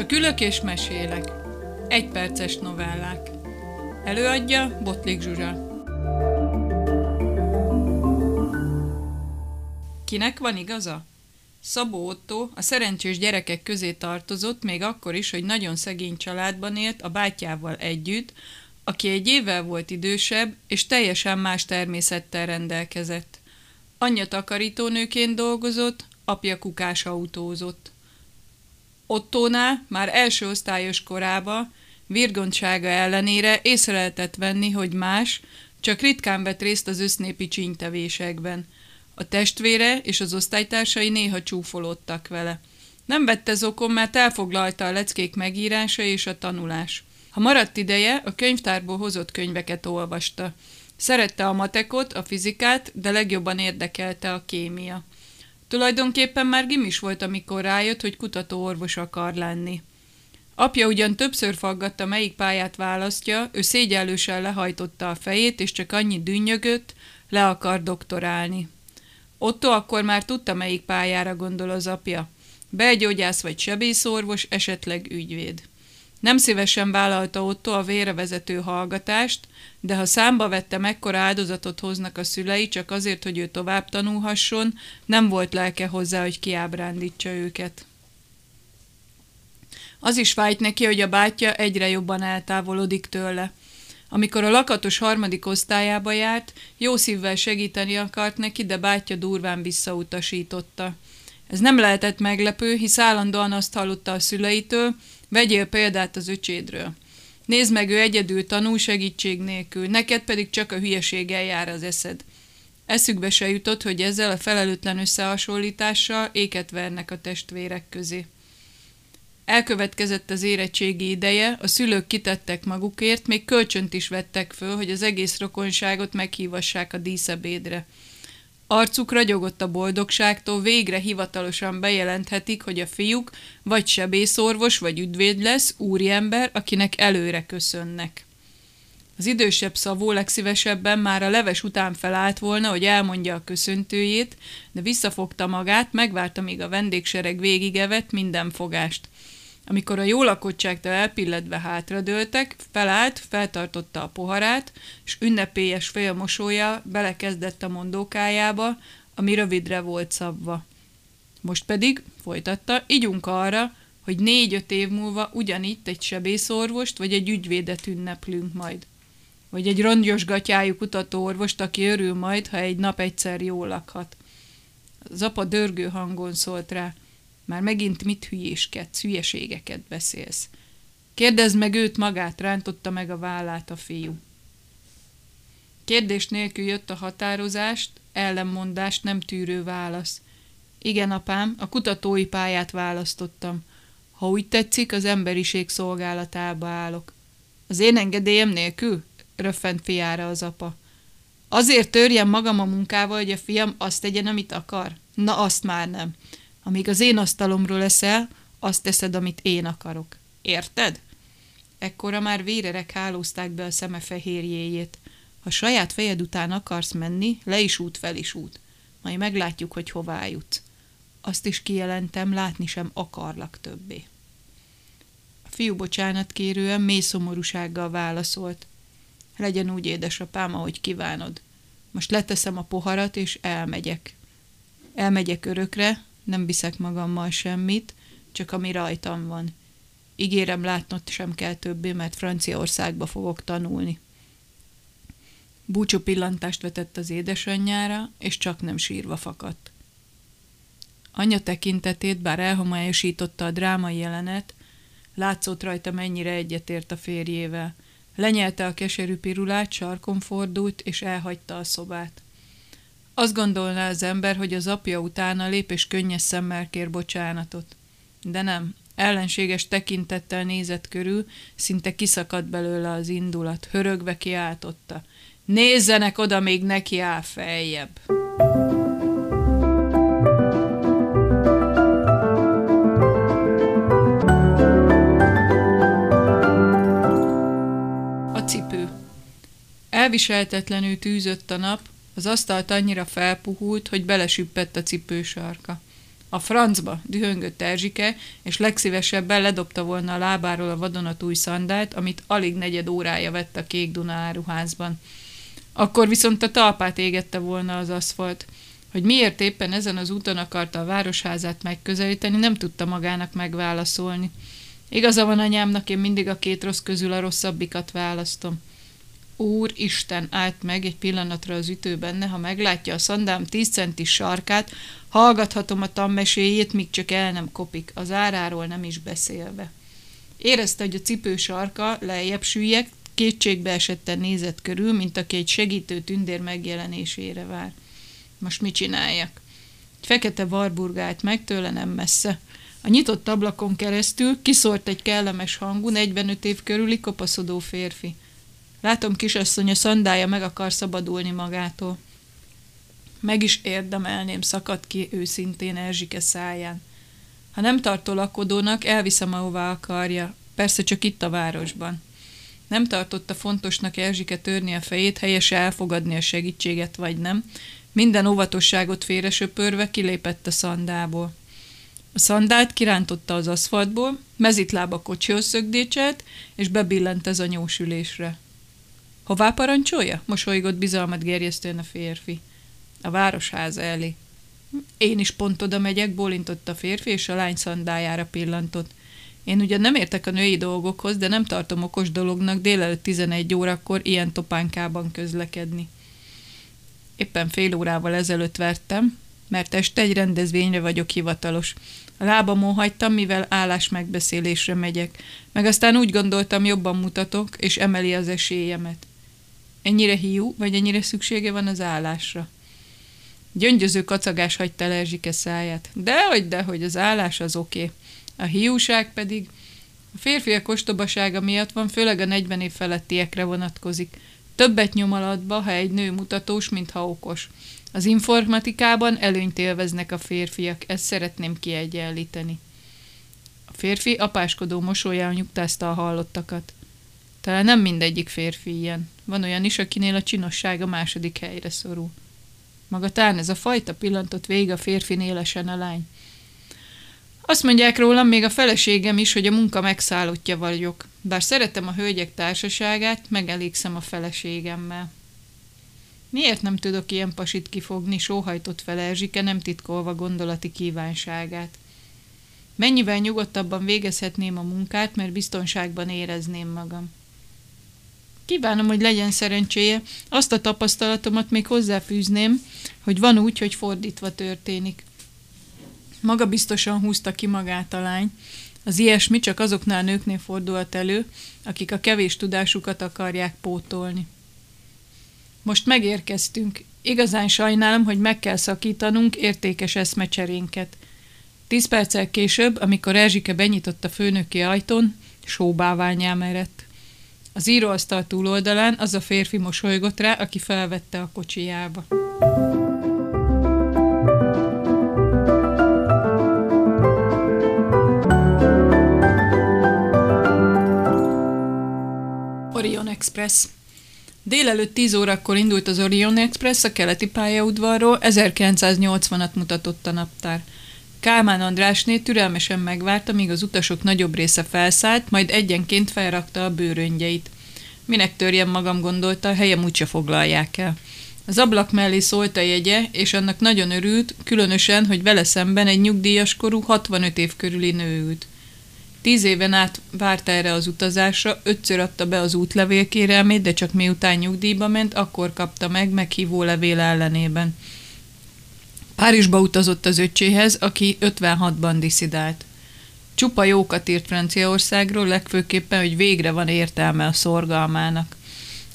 Csak ülök és mesélek. Egy perces novellák. Előadja Botlik Zsuzsa. Kinek van igaza? Szabó Otto a szerencsés gyerekek közé tartozott, még akkor is, hogy nagyon szegény családban élt a bátyával együtt, aki egy évvel volt idősebb, és teljesen más természettel rendelkezett. Anyja takarítónőként dolgozott, apja kukás autózott. Ottónál már első osztályos korába, virgontsága ellenére észre lehetett venni, hogy más, csak ritkán vett részt az össznépi csínytevésekben. A testvére és az osztálytársai néha csúfolódtak vele. Nem vette zokon, mert elfoglalta a leckék megírása és a tanulás. Ha maradt ideje, a könyvtárból hozott könyveket olvasta. Szerette a matekot, a fizikát, de legjobban érdekelte a kémia. Tulajdonképpen már gimis volt, amikor rájött, hogy kutatóorvos akar lenni. Apja ugyan többször faggatta, melyik pályát választja, ő szégyellősen lehajtotta a fejét, és csak annyi dünnyögött, le akar doktorálni. Otto akkor már tudta, melyik pályára gondol az apja. Belgyógyász vagy sebészorvos, esetleg ügyvéd. Nem szívesen vállalta Otto a vére vezető hallgatást, de ha számba vette, mekkora áldozatot hoznak a szülei, csak azért, hogy ő tovább tanulhasson, nem volt lelke hozzá, hogy kiábrándítsa őket. Az is fájt neki, hogy a bátyja egyre jobban eltávolodik tőle. Amikor a lakatos harmadik osztályába járt, jó szívvel segíteni akart neki, de bátyja durván visszautasította. Ez nem lehetett meglepő, hisz állandóan azt hallotta a szüleitől, vegyél példát az öcsédről. Nézd meg, ő egyedül tanul segítség nélkül, neked pedig csak a hülyeséggel jár az eszed. Eszükbe se jutott, hogy ezzel a felelőtlen összehasonlítással éket vernek a testvérek közé. Elkövetkezett az érettségi ideje, a szülők kitettek magukért, még kölcsönt is vettek föl, hogy az egész rokonságot meghívassák a díszebédre. Arcuk ragyogott a boldogságtól, végre hivatalosan bejelenthetik, hogy a fiúk vagy sebészorvos, vagy üdvéd lesz, úriember, akinek előre köszönnek. Az idősebb szavó legszívesebben már a leves után felállt volna, hogy elmondja a köszöntőjét, de visszafogta magát, megvárta, míg a vendégsereg végigevett minden fogást. Amikor a jó lakottságtól elpilledve hátradőltek, felállt, feltartotta a poharát, és ünnepélyes félmosója belekezdett a mondókájába, ami rövidre volt szabva. Most pedig, folytatta, ígyunk arra, hogy négy-öt év múlva ugyanitt egy sebészorvost vagy egy ügyvédet ünneplünk majd. Vagy egy rongyos gatyájú kutatóorvost, aki örül majd, ha egy nap egyszer jól lakhat. Az apa dörgő hangon szólt rá. Már megint mit hülyéskedsz, hülyeségeket beszélsz. Kérdezd meg őt magát, rántotta meg a vállát a fiú. Kérdés nélkül jött a határozást, ellenmondást nem tűrő válasz. Igen, apám, a kutatói pályát választottam. Ha úgy tetszik, az emberiség szolgálatába állok. Az én engedélyem nélkül? röffent fiára az apa. Azért törjem magam a munkával, hogy a fiam azt tegyen, amit akar? Na, azt már nem. Amíg az én asztalomról leszel, azt teszed, amit én akarok. Érted? Ekkora már vérerek hálózták be a szeme fehérjéjét. Ha saját fejed után akarsz menni, le is út, fel is út. Majd meglátjuk, hogy hová jutsz. Azt is kijelentem, látni sem akarlak többé. A fiú bocsánat kérően mély szomorúsággal válaszolt. Legyen úgy, édesapám, ahogy kívánod. Most leteszem a poharat, és elmegyek. Elmegyek örökre, nem viszek magammal semmit, csak ami rajtam van. Ígérem, látnod sem kell többé, mert Franciaországba fogok tanulni. Búcsú pillantást vetett az édesanyjára, és csak nem sírva fakadt. Anya tekintetét, bár elhomályosította a drámai jelenet, látszott rajta mennyire egyetért a férjével. Lenyelte a keserű pirulát, sarkon fordult, és elhagyta a szobát. Azt gondolná az ember, hogy az apja utána lép és könnyes szemmel kér bocsánatot. De nem, ellenséges tekintettel nézett körül, szinte kiszakadt belőle az indulat, hörögve kiáltotta. Nézzenek oda, még neki áll feljebb! A cipő Elviseltetlenül tűzött a nap, az asztalt annyira felpuhult, hogy belesüppett a cipősarka. A francba, dühöngött Erzsike, és legszívesebben ledobta volna a lábáról a vadonatúj szandált, amit alig negyed órája vett a kék Duna áruházban. Akkor viszont a talpát égette volna az aszfalt. Hogy miért éppen ezen az úton akarta a városházát megközelíteni, nem tudta magának megválaszolni. Igaza van anyámnak, én mindig a két rossz közül a rosszabbikat választom. Úr Isten állt meg egy pillanatra az ütőben, ha meglátja a szandám tíz centis sarkát, hallgathatom a tanmeséjét, míg csak el nem kopik, az áráról nem is beszélve. Érezte, hogy a cipő sarka lejjebb süllyek, kétségbe esetten nézett körül, mint aki egy segítő tündér megjelenésére vár. Most mit csináljak? Egy fekete varburgált meg tőle nem messze. A nyitott ablakon keresztül kiszórt egy kellemes hangú, 45 év körüli kopaszodó férfi. Látom, kisasszony, a szandája meg akar szabadulni magától. Meg is érdemelném, szakadt ki őszintén Erzsike száján. Ha nem tartó lakodónak, elviszem, ahová akarja. Persze csak itt a városban. Nem tartotta fontosnak Erzsike törni a fejét, helyes elfogadni a segítséget, vagy nem. Minden óvatosságot félre söpörve kilépett a szandából. A szandált kirántotta az aszfaltból, mezitlába kocsihoz szögdécselt, és bebillent ez a nyósülésre. Hová parancsolja? Mosolygott bizalmat gerjesztően a férfi. A városháza elé. Én is pont oda megyek, bólintott a férfi, és a lány szandájára pillantott. Én ugyan nem értek a női dolgokhoz, de nem tartom okos dolognak délelőtt 11 órakor ilyen topánkában közlekedni. Éppen fél órával ezelőtt vertem, mert este egy rendezvényre vagyok hivatalos. A lábamon hagytam, mivel állás megbeszélésre megyek, meg aztán úgy gondoltam, jobban mutatok, és emeli az esélyemet. Ennyire hiú, vagy ennyire szüksége van az állásra? Gyöngyöző kacagás hagyta el Erzsike száját. Dehogy, dehogy, az állás az oké. Okay. A hiúság pedig a férfiak ostobasága miatt van, főleg a 40 év felettiekre vonatkozik. Többet nyom alatba, ha egy nő mutatós, mint ha okos. Az informatikában előnyt élveznek a férfiak, ezt szeretném kiegyenlíteni. A férfi apáskodó mosolyával nyugtázta a hallottakat. Talán nem mindegyik férfi ilyen. Van olyan is, akinél a csinosság a második helyre szorul. Maga tán ez a fajta pillantott végig a férfi nélesen a lány. Azt mondják rólam még a feleségem is, hogy a munka megszállottja vagyok. Bár szeretem a hölgyek társaságát, megelégszem a feleségemmel. Miért nem tudok ilyen pasit kifogni, sóhajtott fel Erzsike, nem titkolva gondolati kívánságát. Mennyivel nyugodtabban végezhetném a munkát, mert biztonságban érezném magam. Kívánom, hogy legyen szerencséje. Azt a tapasztalatomat még hozzáfűzném, hogy van úgy, hogy fordítva történik. Maga biztosan húzta ki magát a lány. Az ilyesmi csak azoknál a nőknél fordulhat elő, akik a kevés tudásukat akarják pótolni. Most megérkeztünk. Igazán sajnálom, hogy meg kell szakítanunk értékes eszmecserénket. Tíz perccel később, amikor Erzsike benyitott a főnöki ajtón, sóbáványá erett. Az íróasztal túloldalán az a férfi mosolygott rá, aki felvette a kocsijába. Orion Express Délelőtt 10 órakor indult az Orion Express a keleti pályaudvarról, 1980-at mutatott a naptár. Kálmán Andrásné türelmesen megvárta, míg az utasok nagyobb része felszállt, majd egyenként felrakta a bőröngyeit. Minek törjem magam, gondolta, helyem úgyse foglalják el. Az ablak mellé szólt a jegye, és annak nagyon örült, különösen, hogy vele szemben egy nyugdíjas korú 65 év körüli nő ült. Tíz éven át várta erre az utazásra, ötször adta be az útlevélkérelmét, de csak miután nyugdíjba ment, akkor kapta meg meghívó levél ellenében. Párizsba utazott az öccséhez, aki 56-ban diszidált. Csupa jókat írt Franciaországról, legfőképpen, hogy végre van értelme a szorgalmának.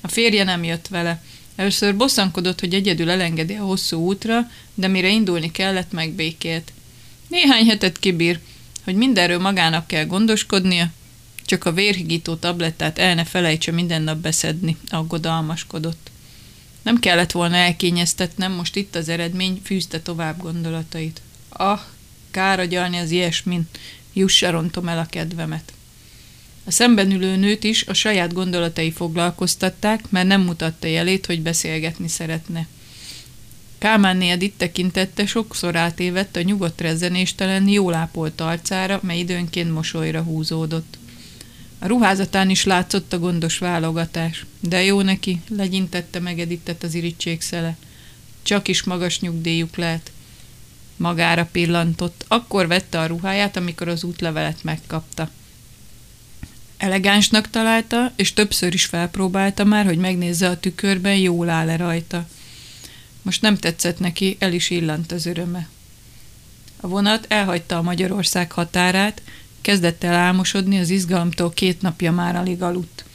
A férje nem jött vele. Először bosszankodott, hogy egyedül elengedi a hosszú útra, de mire indulni kellett, megbékélt. Néhány hetet kibír, hogy mindenről magának kell gondoskodnia, csak a vérhigító tablettát el ne felejtse minden nap beszedni, aggodalmaskodott. Nem kellett volna elkényeztetnem, most itt az eredmény, fűzte tovább gondolatait. Ah, kár agyalni az ilyesmin, jussa rontom el a kedvemet. A szemben ülő nőt is a saját gondolatai foglalkoztatták, mert nem mutatta jelét, hogy beszélgetni szeretne. Kálmán itt tekintette, sokszor átévett a nyugodt rezzenéstelen, jól ápolt arcára, mely időnként mosolyra húzódott. A ruházatán is látszott a gondos válogatás, de jó neki, legyintette megedített az irítség. Csak is magas nyugdíjuk lehet. Magára pillantott, akkor vette a ruháját, amikor az útlevelet megkapta. Elegánsnak találta, és többször is felpróbálta már, hogy megnézze a tükörben, jól áll-e rajta. Most nem tetszett neki, el is illant az öröme. A vonat elhagyta a Magyarország határát, kezdett el álmosodni, az izgalomtól két napja már alig aludt.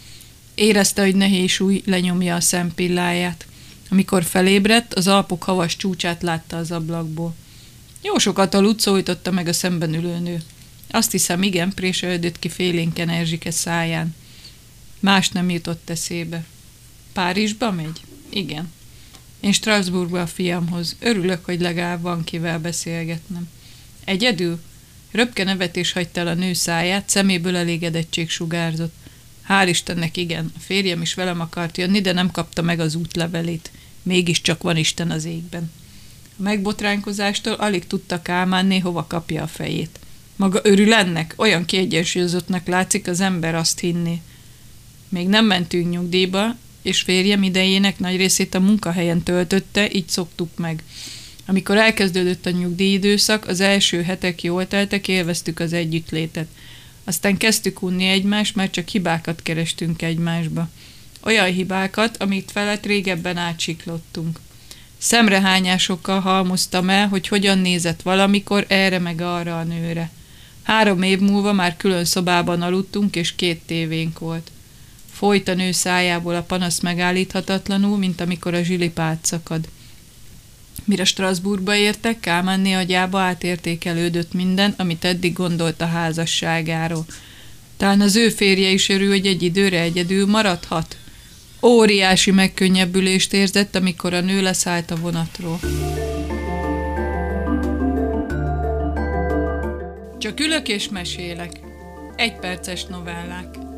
Érezte, hogy nehéz súly lenyomja a szempilláját. Amikor felébredt, az Alpok havas csúcsát látta az ablakból. Jó sokat aludt, szólította meg a szemben ülő nő. Azt hiszem, igen, préselődött ki félénken Erzsike száján. Más nem jutott eszébe. Párizsba megy? Igen. Én Strasbourgba a fiamhoz. Örülök, hogy legalább van kivel beszélgetnem. Egyedül? Röpke nevetés hagyta el a nő száját, szeméből elégedettség sugárzott. Hál' Istennek igen, a férjem is velem akart jönni, de nem kapta meg az útlevelét. Mégiscsak van Isten az égben. A megbotránkozástól alig tudta Kálmánné, hova kapja a fejét. Maga örül ennek? Olyan kiegyensúlyozottnak látszik, az ember azt hinni. Még nem mentünk nyugdíjba, és férjem idejének nagy részét a munkahelyen töltötte, így szoktuk meg. Amikor elkezdődött a nyugdíjidőszak, az első hetek jól teltek, élveztük az együttlétet. Aztán kezdtük unni egymást, mert csak hibákat kerestünk egymásba. Olyan hibákat, amit felett régebben átsiklottunk. Szemrehányásokkal halmoztam el, hogy hogyan nézett valamikor erre meg arra a nőre. Három év múlva már külön szobában aludtunk, és két tévénk volt. Folyt a nő szájából a panasz megállíthatatlanul, mint amikor a zsilipát szakad. Mire Strasbourgba értek, Kálmánné agyába átértékelődött minden, amit eddig gondolt a házasságáról. Talán az ő férje is örül, hogy egy időre egyedül maradhat. Óriási megkönnyebbülést érzett, amikor a nő leszállt a vonatról. Csak ülök és mesélek. Egy perces novellák.